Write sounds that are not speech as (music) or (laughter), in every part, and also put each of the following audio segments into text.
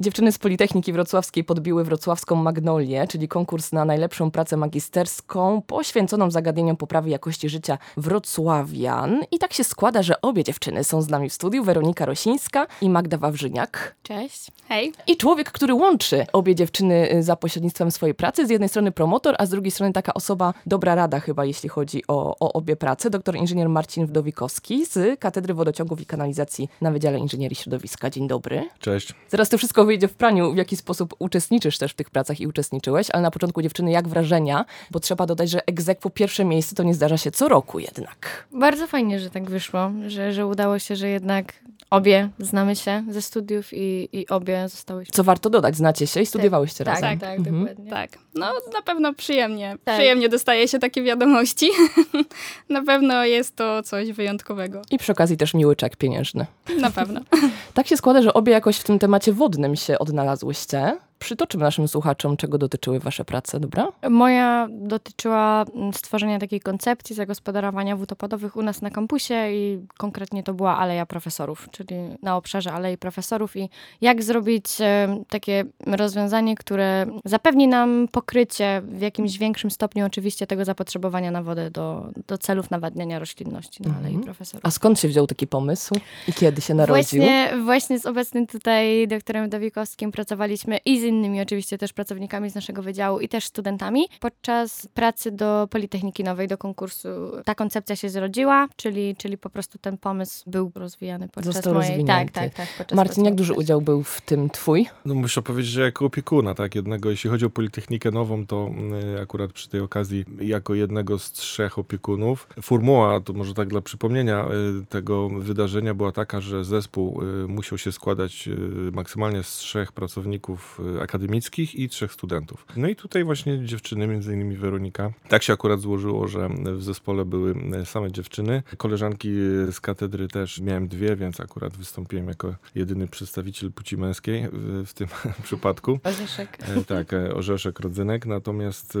Dziewczyny z Politechniki Wrocławskiej podbiły wrocławską Magnolię, czyli konkurs na najlepszą pracę magisterską poświęconą zagadnieniom poprawy jakości życia wrocławian. I tak się składa, że obie dziewczyny są z nami w studiu, Weronika Rosińska i Magda Wawrzyniak. Cześć. Hej. I człowiek, który łączy obie dziewczyny y, za pośrednictwem swojej pracy. Z jednej strony promotor, a z drugiej strony taka osoba, dobra rada chyba, jeśli chodzi o, o obie prace. Doktor inżynier Marcin Wdowikowski z Katedry Wodociągów i Kanalizacji na Wydziale Inżynierii Środowiska. Dzień dobry. Cześć. Zaraz to wszystko wyjdzie w praniu, w jaki sposób uczestniczysz też w tych pracach i uczestniczyłeś, ale na początku dziewczyny, jak wrażenia? Bo trzeba dodać, że egzekwo pierwsze miejsce to nie zdarza się co roku jednak. Bardzo fajnie, że tak wyszło, że, że udało się, że jednak obie znamy się ze studiów i, i obie zostałyśmy. Co warto dodać, znacie się i studiowałyście tak, razem. Tak, tak, Mhm. dokładnie. Tak, no na pewno przyjemnie. Tak. Przyjemnie dostaje się takie wiadomości. (laughs) na pewno jest to coś wyjątkowego. I przy okazji też miły czek pieniężny. Na pewno. Tak się składa, że obie jakoś w tym temacie wodnym się odnalazłyście. Przytoczymy naszym słuchaczom, czego dotyczyły wasze prace, dobra? Moja dotyczyła mm, stworzenia takiej koncepcji zagospodarowania wód opadowych u nas na kampusie i konkretnie to była Aleja Profesorów, czyli na obszarze Alei Profesorów i jak zrobić e, takie rozwiązanie, które zapewni nam pokrycie w jakimś większym stopniu oczywiście tego zapotrzebowania na wodę do, do celów nawadniania roślinności na Alei Mhm. Profesorów. A skąd się wziął taki pomysł i kiedy się narodził? Właśnie, właśnie z obecnym tutaj doktorem Dawikowskim pracowaliśmy i z innymi oczywiście też pracownikami z naszego wydziału i też studentami. Podczas pracy do Politechniki Nowej, do konkursu ta koncepcja się zrodziła, czyli, czyli po prostu ten pomysł był rozwijany podczas Został mojej... rozwinięty. Tak, tak, tak. Marcin, jak duży udział był w tym twój? No muszę powiedzieć, że jako opiekuna, tak, jednego, jeśli chodzi o Politechnikę Nową, to y, akurat przy tej okazji jako jednego z trzech opiekunów. Formuła, to może tak dla przypomnienia y, tego wydarzenia była taka, że zespół y, musiał się składać maksymalnie z trzech pracowników akademickich i trzech studentów. No i tutaj właśnie dziewczyny, między innymi Weronika. Tak się akurat złożyło, że w zespole były same dziewczyny. Koleżanki z katedry też miałem dwie, więc akurat wystąpiłem jako jedyny przedstawiciel płci męskiej w, w tym (laughs) przypadku. Orzeszek. E, Tak, e, orzeszek, rodzynek, natomiast e,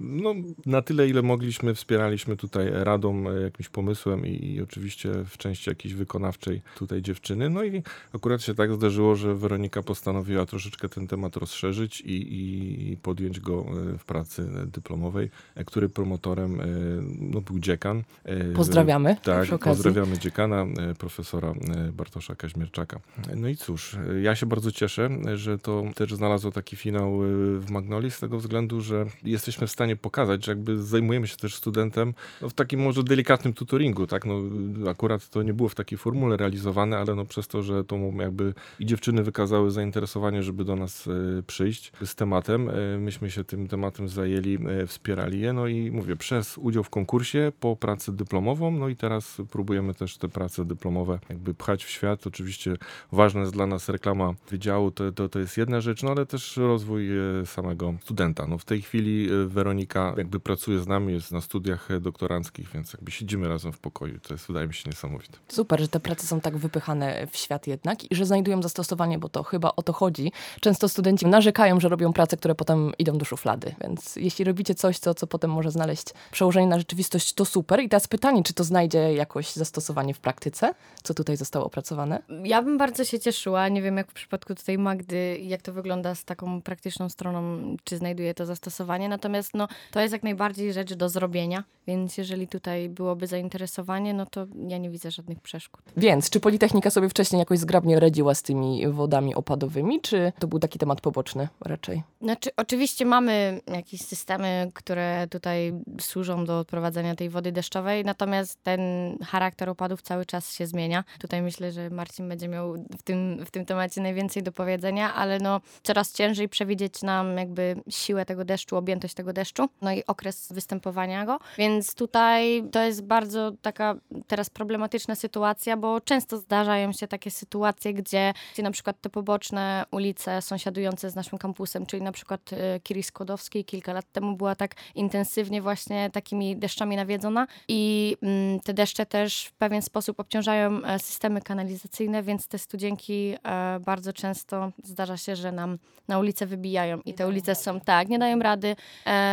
no, na tyle, ile mogliśmy, wspieraliśmy tutaj radą, jakimś pomysłem i, i oczywiście w części jakiejś wykonawczej tutaj dziewczyny. No i akurat się tak zdarzyło, że Weronika postanowiła troszeczkę ten temat rozszerzyć i, i, podjąć go e, w pracy dyplomowej, e, który promotorem e, no, był dziekan. E, Pozdrawiamy tak, pozdrawiamy dziekana, e, profesora e, Bartosza Kaźmierczaka. No i cóż, e, ja się bardzo cieszę, e, że to też znalazło taki finał e, w Magnolii z tego względu, że jesteśmy w stanie pokazać, że jakby zajmujemy się też studentem no, w takim może delikatnym tutoringu, tak, no akurat to nie było w takiej formule realizowane, ale no przez to, że to jakby i dziewczyny wykazały zainteresowanie, żeby do nas e, przyjść z tematem, e, myśmy się tym tematem zajęli, e, wspierali je, no i mówię, przez udział w konkursie, po pracę dyplomową, no i teraz próbujemy też te prace dyplomowe jakby pchać w świat. Oczywiście ważna jest dla nas reklama wydziału, to, to, to jest jedna rzecz, no ale też rozwój samego studenta. No w tej chwili Weronika jakby pracuje z nami, jest na studiach doktoranckich, więc jakby siedzimy razem w pokoju. To jest, wydaje mi się, niesamowite. Super, że te prace są tak wypychane w świat jednak i że znajdują zastosowanie, bo to chyba o to chodzi. Często studenci narzekają, że robią prace, które potem idą do szuflady, więc jeśli robicie coś, co, co potem może znaleźć przełożenie na rzeczywistość, to super. I teraz pytanie, czy to znajdzie jakoś zastosowanie w praktyce, co tutaj zostało opracowane? Ja bym bardzo się cieszyła, nie wiem jak w przypadku tutaj Magdy, jak to wygląda z taką praktyczną stroną, czy znajduje to zastosowanie, natomiast no, to jest jak najbardziej rzecz do zrobienia, więc jeżeli tutaj byłoby zainteresowanie, no to ja nie widzę żadnych przeszkód. Więc, czy Politechnika sobie wcześniej jakoś zgrabnie radziła z tymi wodami opadowymi, czy to był taki temat poboczny raczej? Znaczy, oczywiście mamy jakieś systemy, które tutaj służą do odprowadzania tej wody deszczowej, natomiast ten charakter opadów cały czas się zmienia. Tutaj myślę, że Marcin będzie miał w tym, w tym temacie najwięcej do powiedzenia, ale no coraz ciężej przewidzieć nam jakby siłę tego deszczu, objętość tego deszczu, no i okres występowania go. Więc tutaj to jest bardzo taka teraz problematyczna sytuacja, bo często zdarzają się takie sytuacje, gdzie, gdzie na przykład te poboczne ulice ulice sąsiadujące z naszym kampusem, czyli na przykład e, Kiri Skłodowskiej kilka lat temu była tak intensywnie właśnie takimi deszczami nawiedzona i mm, te deszcze też w pewien sposób obciążają e, systemy kanalizacyjne, więc te studzienki e, bardzo często zdarza się, że nam na ulicę wybijają i te ulice są, tak, nie dają rady,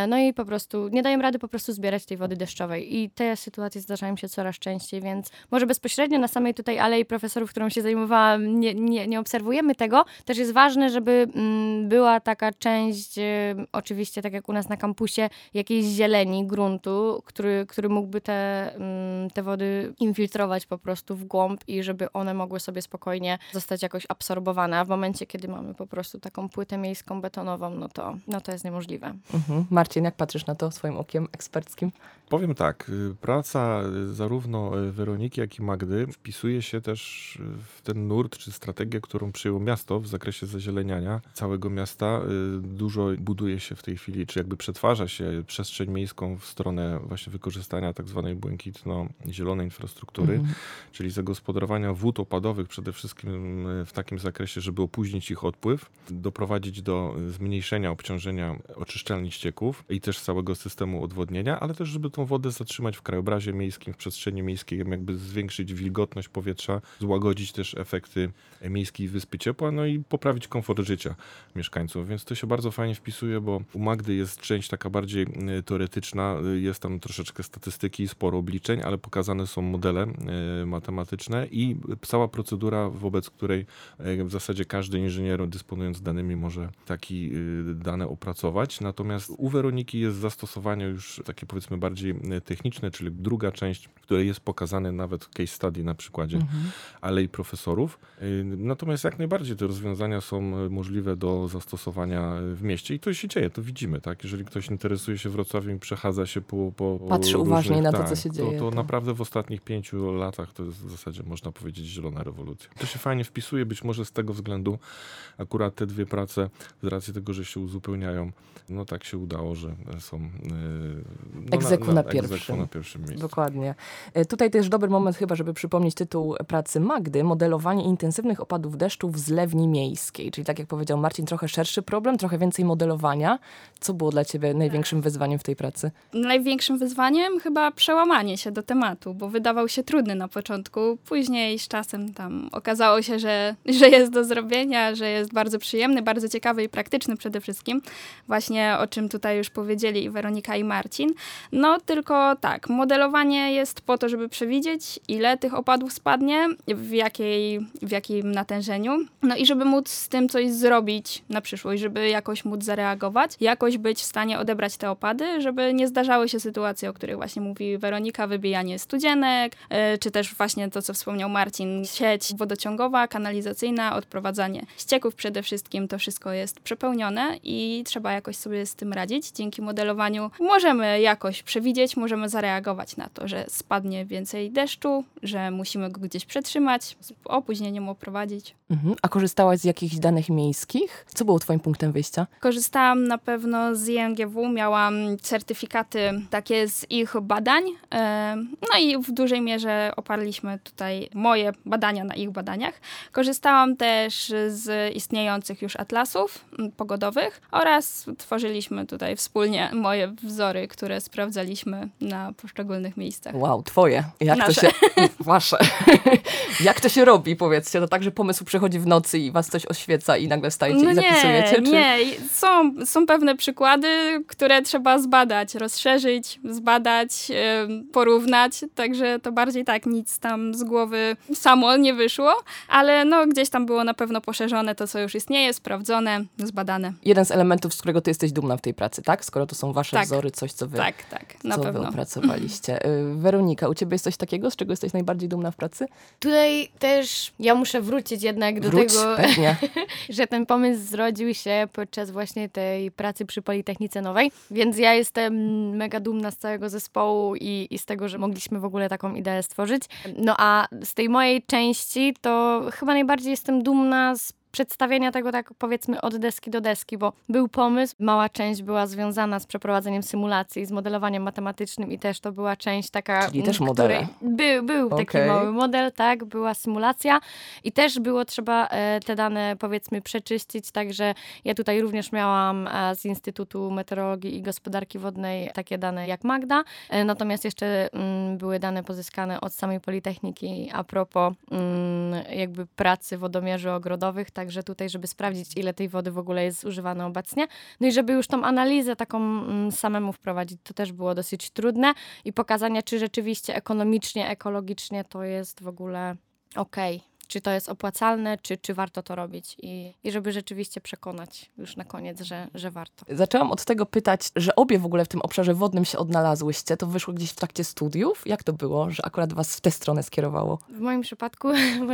no i po prostu, nie dają rady po prostu zbierać tej wody deszczowej i te sytuacje zdarzają się coraz częściej, więc może bezpośrednio na samej tutaj alei profesorów, którą się zajmowałam, nie, nie, nie obserwujemy tego. Też jest ważne, żeby mm, była taka część, e, oczywiście tak jak u nas na kampusie, jakiejś zieleni gruntu, który, który mógłby te, mm, te wody infiltrować po prostu w głąb i żeby one mogły sobie spokojnie zostać jakoś absorbowane. A w momencie, kiedy mamy po prostu taką płytę miejską betonową, no to, no to jest niemożliwe. Mhm. Marcin, jak patrzysz na to swoim okiem eksperckim? Powiem tak, y, praca y, zarówno y, Weroniki, jak i Magdy wpisuje się też w ten nurt czy strategię, którą przyjęło miasto w zakresie zazieleniania całego miasta. Dużo buduje się w tej chwili, czy jakby przetwarza się przestrzeń miejską w stronę właśnie wykorzystania tak zwanej błękitno-zielonej infrastruktury, mhm. czyli zagospodarowania wód opadowych przede wszystkim w takim zakresie, żeby opóźnić ich odpływ, doprowadzić do zmniejszenia obciążenia oczyszczalni ścieków i też całego systemu odwodnienia, ale też żeby tą wodę zatrzymać w krajobrazie miejskim, w przestrzeni miejskiej, jakby zwiększyć wilgotność powietrza, złagodzić też efekty miejskiej wyspy ciepła, no i poprawić komfort życia mieszkańców. Więc to się bardzo fajnie wpisuje, bo u Magdy jest część taka bardziej e, teoretyczna, jest tam troszeczkę statystyki, sporo obliczeń, ale pokazane są modele e, matematyczne i cała procedura, wobec której e, w zasadzie każdy inżynier dysponując danymi może taki dane opracować. Natomiast u Weroniki jest zastosowanie już takie powiedzmy bardziej techniczne, czyli druga część, w której jest pokazane nawet case study na przykładzie mhm. alei profesorów. Natomiast jak najbardziej te rozwiązania są możliwe do zastosowania w mieście i to się dzieje, to widzimy, tak? Jeżeli ktoś interesuje się Wrocławiem i przechadza się po, po Patrzy różnych, uważnie na to, tak, co się dzieje. To, to naprawdę w ostatnich pięciu latach to jest w zasadzie, można powiedzieć, zielona rewolucja. To się fajnie wpisuje, być może z tego względu akurat te dwie prace, z racji tego, że się uzupełniają, no tak się udało, że są yy, no, egzeku na, na, na, pierwszym. na pierwszym miejscu. Dokładnie. E, tutaj też dobry moment chyba, żeby przypomnieć tytuł pracy Magdy, modelowanie intensywnych opadów deszczu w zlewni miejskiej. Czyli tak jak powiedział Marcin, trochę szerszy problem, trochę więcej modelowania. Co było dla ciebie największym wyzwaniem w tej pracy? Największym wyzwaniem chyba przełamanie się do tematu, bo wydawał się trudny na początku. Później z czasem tam okazało się, że, że jest do zrobienia, że jest bardzo przyjemny, bardzo ciekawy i praktyczny przede wszystkim. Właśnie o czym tutaj już powiedzieli Weronika i Marcin. No tylko tak, modelowanie jest po to, żeby przewidzieć, ile tych opadów spadnie, w, jakiej, w jakim natężeniu. No i żeby móc z tym coś zrobić na przyszłość, żeby jakoś móc zareagować, jakoś być w stanie odebrać te opady, żeby nie zdarzały się sytuacje, o których właśnie mówi Weronika, wybijanie studzienek, yy, czy też właśnie to, co wspomniał Marcin, sieć wodociągowa, kanalizacyjna, odprowadzanie ścieków przede wszystkim, to wszystko jest przepełnione i trzeba jakoś sobie z tym radzić. Dzięki modelowaniu możemy jakoś przewidzieć, możemy zareagować na to, że spadnie więcej deszczu, że musimy go gdzieś przetrzymać, z opóźnieniem oprowadzić. Mhm. A korzystałaś z jakichś danych miejskich? Co było twoim punktem wyjścia? Korzystałam na pewno z INGW, miałam certyfikaty takie z ich badań, no i w dużej mierze oparliśmy tutaj moje badania na ich badaniach. Korzystałam też z istniejących już atlasów pogodowych oraz tworzyliśmy tutaj wspólnie moje wzory, które sprawdzaliśmy na poszczególnych miejscach. Wow, twoje. Jak Nasze. to się... (laughs) Wasze. (laughs) Jak to się robi, powiedzcie? To tak, że pomysł przychodzi w nocy i was coś oświeca i nagle stajecie no i zapisujecie? Nie, czy... nie. Są, są pewne przykłady, które trzeba zbadać, rozszerzyć, zbadać, porównać, także to bardziej tak, nic tam z głowy samo nie wyszło, ale no gdzieś tam było na pewno poszerzone to, co już istnieje, sprawdzone, zbadane. Jeden z elementów, z którego ty jesteś dumna w tej pracy, tak? Skoro to są wasze tak. wzory, coś, co wy, tak, tak, na co pewno. wy opracowaliście. (laughs) Y, Weronika, u ciebie jest coś takiego, z czego jesteś najbardziej dumna w pracy? Tutaj też ja muszę wrócić jednak do Wróć, tego, pewnie. (laughs) że ten pomysł zrodził się podczas właśnie tej pracy przy Politechnice Nowej, więc ja jestem mega dumna z całego zespołu i, i z tego, że mogliśmy w ogóle taką ideę stworzyć. No a z tej mojej części to chyba najbardziej jestem dumna z przedstawienia tego tak powiedzmy od deski do deski, bo był pomysł, mała część była związana z przeprowadzeniem symulacji, z modelowaniem matematycznym i też to była część taka... Czyli też modele. Był, był taki Okej. mały model, tak, była symulacja i też było trzeba e, te dane powiedzmy przeczyścić, także ja tutaj również miałam e, z Instytutu Meteorologii i Gospodarki Wodnej takie dane jak Magda, e, natomiast jeszcze mm, były dane pozyskane od samej Politechniki a propos mm, jakby pracy wodomierzy ogrodowych, także tutaj, żeby sprawdzić ile tej wody w ogóle jest zużywane obecnie, no i żeby już tą analizę taką mm, samemu wprowadzić, to też było dosyć trudne i pokazania, czy rzeczywiście ekonomicznie, ekologicznie to jest w ogóle okej. Czy to jest opłacalne, czy, czy warto to robić I, i żeby rzeczywiście przekonać już na koniec, że, że warto. Zaczęłam od tego pytać, że obie w ogóle w tym obszarze wodnym się odnalazłyście. To wyszło gdzieś w trakcie studiów? Jak to było, że akurat was w tę stronę skierowało? W moim przypadku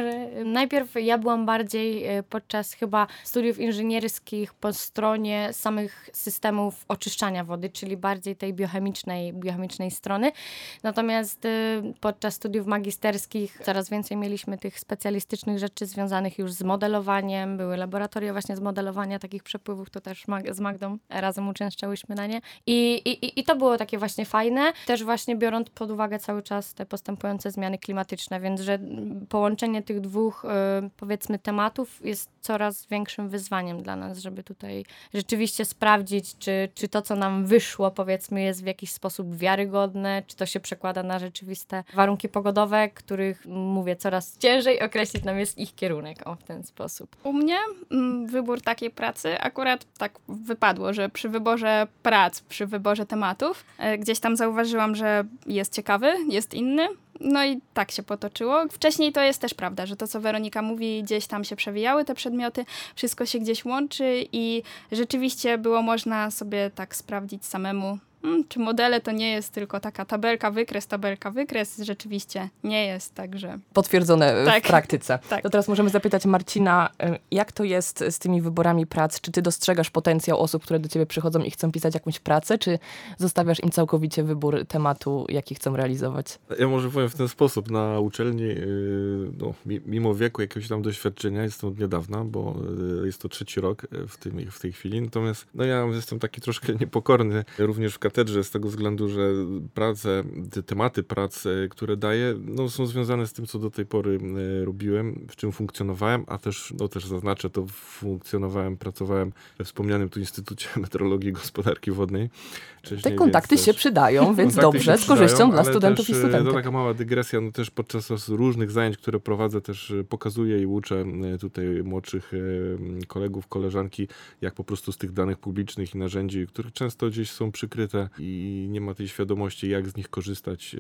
(laughs) najpierw ja byłam bardziej e, podczas chyba studiów inżynierskich po stronie samych systemów oczyszczania wody, czyli bardziej tej biochemicznej, biochemicznej strony. Natomiast e, podczas studiów magisterskich coraz więcej mieliśmy tych specjalistycznych rzeczy związanych już z modelowaniem. Były laboratoria właśnie z modelowania takich przepływów, to też z Magdą razem uczęszczałyśmy na nie. I, i, I to było takie właśnie fajne, też właśnie biorąc pod uwagę cały czas te postępujące zmiany klimatyczne, więc że połączenie tych dwóch y, powiedzmy tematów jest coraz większym wyzwaniem dla nas, żeby tutaj rzeczywiście sprawdzić, czy, czy to, co nam wyszło, powiedzmy, jest w jakiś sposób wiarygodne, czy to się przekłada na rzeczywiste warunki pogodowe, których mówię, coraz ciężej określić nam jest ich kierunek, o w ten sposób. U mnie mm, wybór takiej pracy akurat tak wypadło, że przy wyborze prac, przy wyborze tematów, e, gdzieś tam zauważyłam, że jest ciekawy, jest inny. No i tak się potoczyło. Wcześniej to jest też prawda, że to, co Weronika mówi, gdzieś tam się przewijały te przedmioty, wszystko się gdzieś łączy i rzeczywiście było można sobie tak sprawdzić samemu, czy modele to nie jest tylko taka tabelka, wykres, tabelka, wykres. Rzeczywiście nie jest, także Potwierdzone Tak. w praktyce. (laughs) Tak. To teraz możemy zapytać Marcina, y, jak to jest z tymi wyborami prac? Czy ty dostrzegasz potencjał osób, które do ciebie przychodzą i chcą pisać jakąś pracę, czy zostawiasz im całkowicie wybór tematu, jaki chcą realizować? Ja może powiem w ten sposób. Na uczelni, yy, no, mi- mimo wieku jakiegoś tam doświadczenia, jestem od niedawna, bo jest to trzeci rok w, tym, w tej chwili. Natomiast no, ja jestem taki troszkę niepokorny również w katedrze z tego względu, że prace, te tematy prac, które daję, no, są związane z tym, co do tej pory yy, robiłem, w czym funkcjonowałem, a też, no, też zaznaczę, to funkcjonowałem, pracowałem we wspomnianym tu Instytucie (laughs) Meteorologii i Gospodarki Wodnej. Te wcześniej, kontakty więc się też- przydają, więc dobrze, z korzyścią dla studentów też, i e, studentek. To taka mała dygresja, no też podczas różnych zajęć, które prowadzę, też e, pokazuję i uczę e, tutaj młodszych e, kolegów, koleżanki, jak po prostu z tych danych publicznych i narzędzi, które często gdzieś są przykryte i nie ma tej świadomości, jak z nich korzystać e,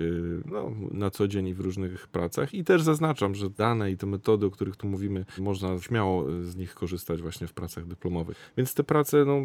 no, na co dzień i w różnych pracach. I też zaznaczam, że dane i te metody, o których tu mówimy, można śmiało e, z nich korzystać właśnie w pracach dyplomowych. Więc te prace, no,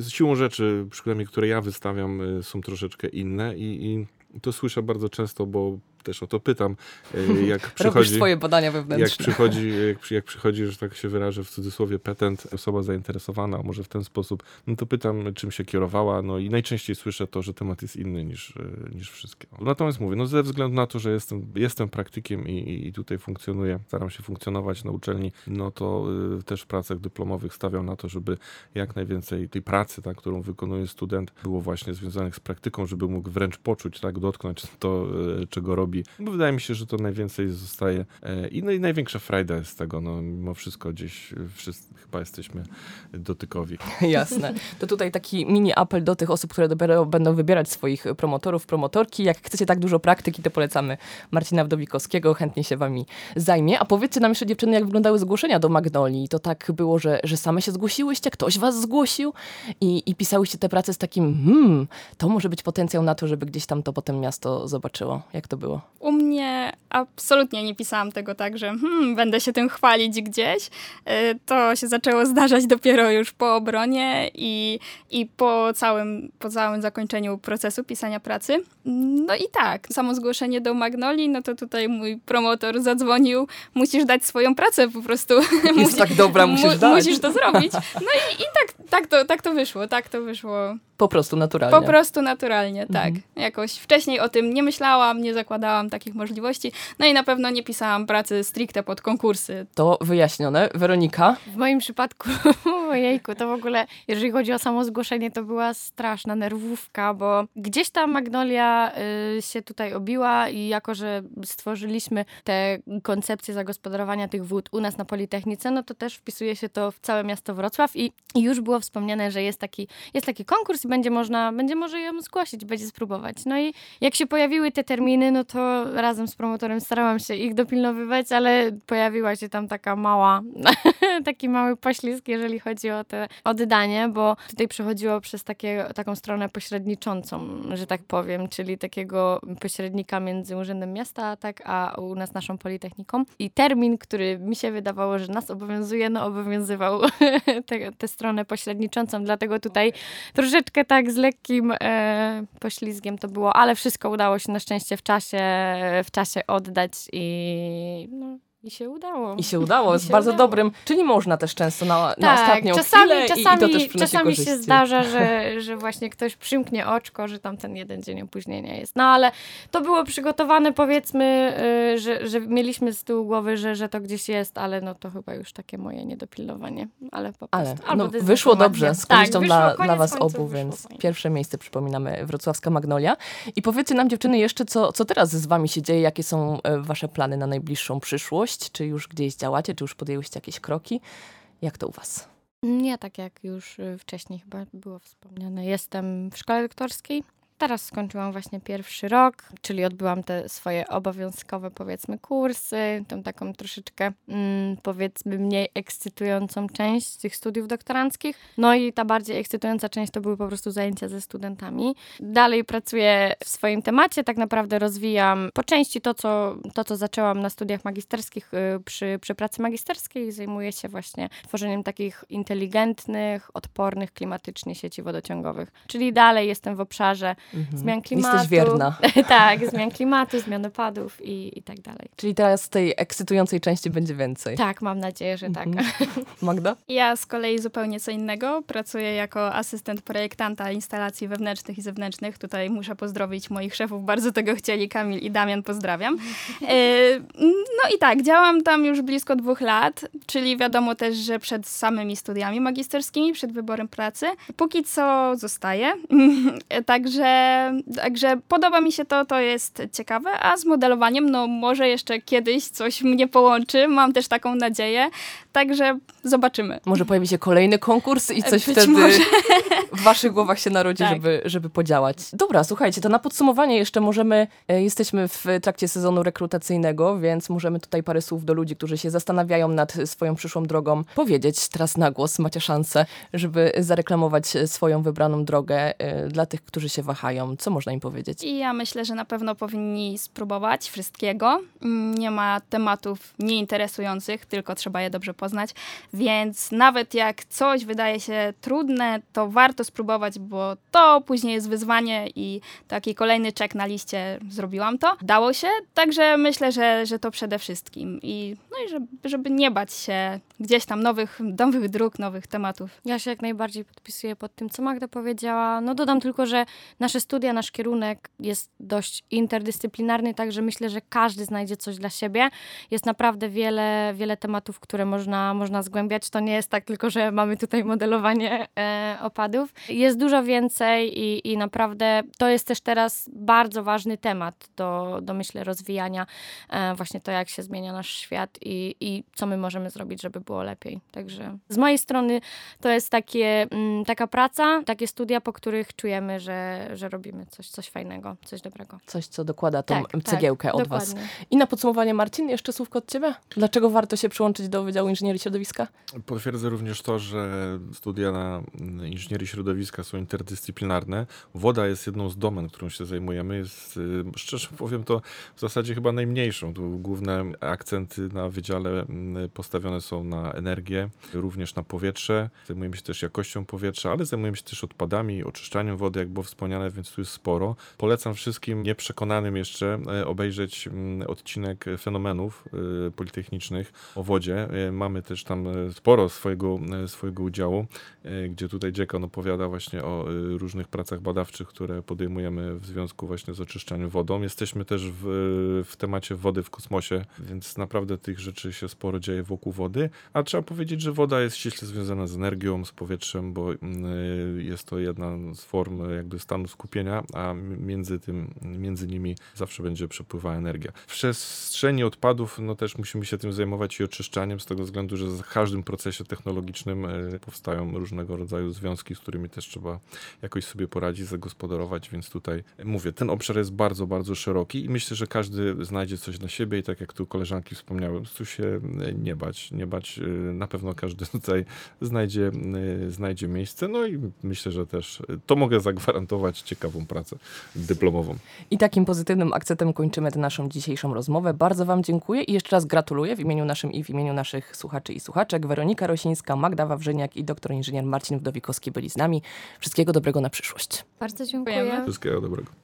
z siłą rzeczy, przynajmniej które ja wystawiam, e, są troszeczkę inne i, i to słyszę bardzo często, bo też o to pytam, e, (laughs) jak Robisz przychodzi... swoje badania Jak wewnętrzne. przychodzi, jak, jak przychodzi, że tak się wyrażę w cudzysłowie, petent, osoba zainteresowana, może w ten sposób, no to pytam, czym się kierowała, no i najczęściej słyszę to, że temat jest inny niż, e, niż wszystkie. Natomiast mówię, no ze względu na to, że jestem, jestem praktykiem i, i- tutaj funkcjonuję, staram się funkcjonować na uczelni, no to y, też w pracach dyplomowych stawiam na to, żeby jak najwięcej tej pracy, tak, którą wykonuje student, było właśnie związanych z praktyką, żeby mógł wręcz poczuć, tak, dotknąć to, e, czego robi. Bo wydaje mi się, że to najwięcej zostaje e, i, no, i największa frajda jest z tego, no mimo wszystko gdzieś e, wszyscy chyba jesteśmy dotykowi. (laughs) Jasne. To tutaj taki mini apel do tych osób, które dopiero będą wybierać swoich promotorów, promotorki. Jak chcecie tak dużo praktyki, to polecamy Marcina Wdowikowskiego, chętnie się wami zajmie. A powiedzcie nam jeszcze dziewczyny, jak wyglądały zgłoszenia do Magnolii. To tak było, że, że same się zgłosiłyście, ktoś was zgłosił i, i pisałyście te prace z takim, hmm, to może być potencjał na to, żeby gdzieś tam to potem miasto zobaczyło. Jak to było? U mnie absolutnie nie pisałam tego tak, że hmm, będę się tym chwalić gdzieś. Y, To się zaczęło zdarzać dopiero już po obronie i, i po, całym, po całym zakończeniu procesu pisania pracy. No i tak, samo zgłoszenie do Magnolii, no to tutaj mój promotor zadzwonił, musisz dać swoją pracę po prostu. (laughs) Jest Musi- tak dobra, musisz mu- dać. Musisz to zrobić. (laughs) No i, i tak, tak, to, tak to wyszło, tak to wyszło. Po prostu naturalnie. Po prostu naturalnie, tak. Mhm. Jakoś wcześniej o tym nie myślałam, nie zakładałam szukałam takich możliwości. No i na pewno nie pisałam pracy stricte pod konkursy. To wyjaśnione. Weronika? W moim przypadku, (laughs) ojejku, to w ogóle, jeżeli chodzi o samo zgłoszenie, to była straszna nerwówka, bo gdzieś ta Magnolia y, się tutaj obiła i jako, że stworzyliśmy te koncepcje zagospodarowania tych wód u nas na Politechnice, no to też wpisuje się to w całe miasto Wrocław i, i już było wspomniane, że jest taki, jest taki konkurs i będzie można, będzie może ją zgłosić, będzie spróbować. No i jak się pojawiły te terminy, no to razem z promotorem starałam się ich dopilnowywać, ale pojawiła się tam taka mała, (laughs) taki mały poślizg, jeżeli chodzi o te oddanie, bo tutaj przechodziło przez takie, taką stronę pośredniczącą, że tak powiem, czyli takiego pośrednika między Urzędem Miasta, tak, a u nas naszą Politechniką. I termin, który mi się wydawało, że nas obowiązuje, no obowiązywał (laughs) tę stronę pośredniczącą, dlatego tutaj troszeczkę tak z lekkim e, poślizgiem to było, ale wszystko udało się na szczęście w czasie, w czasie oddać i no, i się udało. I się udało, (laughs) jest się bardzo udało. dobrym. Czyli można też często na, na Tak, ostatnią czasami, chwilę czasami, i, i to też czasami się korzyści. zdarza, że, (laughs) że właśnie ktoś przymknie oczko, że tam ten jeden dzień opóźnienia jest. No ale to było przygotowane, powiedzmy, y, że, że mieliśmy z tyłu głowy, że, że to gdzieś jest, ale no to chyba już takie moje niedopilnowanie. Ale po Ale prostu. albo no, wyszło dobrze, z Tak, korzyścią wyszło, dla, dla was obu, więc fajnie. pierwsze miejsce przypominamy Wrocławska Magnolia. I powiedzcie nam dziewczyny jeszcze, co, co teraz z wami się dzieje, jakie są e, wasze plany na najbliższą przyszłość? Czy już gdzieś działacie, czy już podjęłyście jakieś kroki? Jak to u was? Nie, tak jak już y, wcześniej chyba było wspomniane. Jestem w szkole lektorskiej. Teraz skończyłam właśnie pierwszy rok, czyli odbyłam te swoje obowiązkowe, powiedzmy, kursy, tą taką troszeczkę, mm, powiedzmy, mniej ekscytującą część tych studiów doktoranckich. No i ta bardziej ekscytująca część to były po prostu zajęcia ze studentami. Dalej pracuję w swoim temacie, tak naprawdę rozwijam po części to, co, to, co zaczęłam na studiach magisterskich y, przy, przy pracy magisterskiej. Zajmuję się właśnie tworzeniem takich inteligentnych, odpornych klimatycznie sieci wodociągowych. Czyli dalej jestem w obszarze Mhm. zmian klimatu. Jesteś wierna. (laughs) tak, zmian klimatu, zmian opadów i, i tak dalej. Czyli teraz tej ekscytującej części będzie więcej. Tak, mam nadzieję, że tak. Mhm. (laughs) Magda? Ja z kolei zupełnie co innego. Pracuję jako asystent projektanta instalacji wewnętrznych i zewnętrznych. Tutaj muszę pozdrowić moich szefów, bardzo tego chcieli. Kamil i Damian, pozdrawiam. (laughs) E, No i tak, działam tam już blisko dwóch lat, czyli wiadomo też, że przed samymi studiami magisterskimi, przed wyborem pracy. Póki co zostaję. Także, także podoba mi się to, to jest ciekawe, a z modelowaniem, no może jeszcze kiedyś coś mnie połączy, mam też taką nadzieję, także zobaczymy. Może pojawi się kolejny konkurs i coś Być wtedy może. w waszych głowach się narodzi, Tak. żeby, żeby podziałać. Dobra, słuchajcie, to na podsumowanie jeszcze możemy, e, jesteśmy w trakcie sezonu rekrutacyjnego, więc możemy tutaj parę słów do ludzi, którzy się zastanawiają nad swoją przyszłą drogą, powiedzieć teraz na głos, macie szansę, żeby zareklamować e, swoją wybraną drogę e, dla tych, którzy się wahają. Co można im powiedzieć? I ja myślę, że na pewno powinni spróbować wszystkiego. Mm, Nie ma tematów nieinteresujących, tylko trzeba je dobrze poznać. Więc nawet jak coś wydaje się trudne, to warto spróbować, bo to później jest wyzwanie i taki kolejny czek na liście zrobiłam to. Dało się, także myślę, że, że to przede wszystkim. I, no i żeby, żeby nie bać się gdzieś tam nowych, nowych dróg, nowych tematów. Ja się jak najbardziej podpisuję pod tym, co Magda powiedziała. No dodam tylko, że nasze studia, nasz kierunek jest dość interdyscyplinarny, także myślę, że każdy znajdzie coś dla siebie. Jest naprawdę wiele, wiele tematów, które można, można zgłębiać. To nie jest tak tylko, że mamy tutaj modelowanie e, opadów. Jest dużo więcej i, i naprawdę to jest też teraz bardzo ważny temat do, do myślę, rozwijania e, właśnie to, jak się zmienia nasz świat i, i co my możemy zrobić, żeby było lepiej. Także z mojej strony to jest takie, mm, taka praca, takie studia, po których czujemy, że, że robimy coś, coś fajnego, coś dobrego. Coś, co dokłada tą Tak, tak, cegiełkę od was. dokładnie. I na podsumowanie, Marcin, jeszcze słówko od ciebie? Dlaczego warto się przyłączyć do Wydziału Inżynierii Środowiska? Potwierdzę również to, że studia na mm, inżynierii środowiska są interdyscyplinarne. Woda jest jedną z domen, którą się zajmujemy. Jest, y, szczerze powiem, to w zasadzie chyba najmniejszą. Tu główne akcenty na wydziale mm, postawione są na na energię, również na powietrze. Zajmujemy się też jakością powietrza, ale zajmujemy się też odpadami, oczyszczaniem wody, jak było wspomniane, więc tu jest sporo. Polecam wszystkim nieprzekonanym jeszcze e, obejrzeć mm, odcinek fenomenów e, politechnicznych o wodzie. E, Mamy też tam sporo swojego, swojego udziału, gdzie tutaj dziekan opowiada właśnie o różnych pracach badawczych, które podejmujemy w związku właśnie z oczyszczaniem wodą. Jesteśmy też w, w temacie wody w kosmosie, więc naprawdę tych rzeczy się sporo dzieje wokół wody. A trzeba powiedzieć, że woda jest ściśle związana z energią, z powietrzem, bo mm, e, jest to jedna z form e, jakby stanu skupienia, a między tym, między nimi zawsze będzie przepływała energia. W przestrzeni odpadów, no też musimy się tym zajmować i oczyszczaniem, z tego względu, że w każdym procesie technologicznym e, powstają różnego rodzaju związki, z którymi też trzeba jakoś sobie poradzić, zagospodarować, więc tutaj mówię, ten obszar jest bardzo, bardzo szeroki i myślę, że każdy znajdzie coś dla siebie i tak jak tu koleżanki wspomniały, po prostu się nie bać, nie bać, e, na pewno każdy (laughs) tutaj znajdzie, e, znajdzie miejsce, no i myślę, że też e, to mogę zagwarantować ciekawą pracę dyplomową. I takim pozytywnym akcentem kończymy tę naszą dzisiejszą rozmowę. Bardzo Wam dziękuję i jeszcze raz gratuluję w imieniu naszym i w imieniu naszych słuchaczy i słuchaczek. Weronika Rosińska, Magda Wawrzyniak i doktor inżynier Marcin Wdowikowski byli z nami. Wszystkiego dobrego na przyszłość. Bardzo dziękuję. Dziękujemy. Wszystkiego dobrego.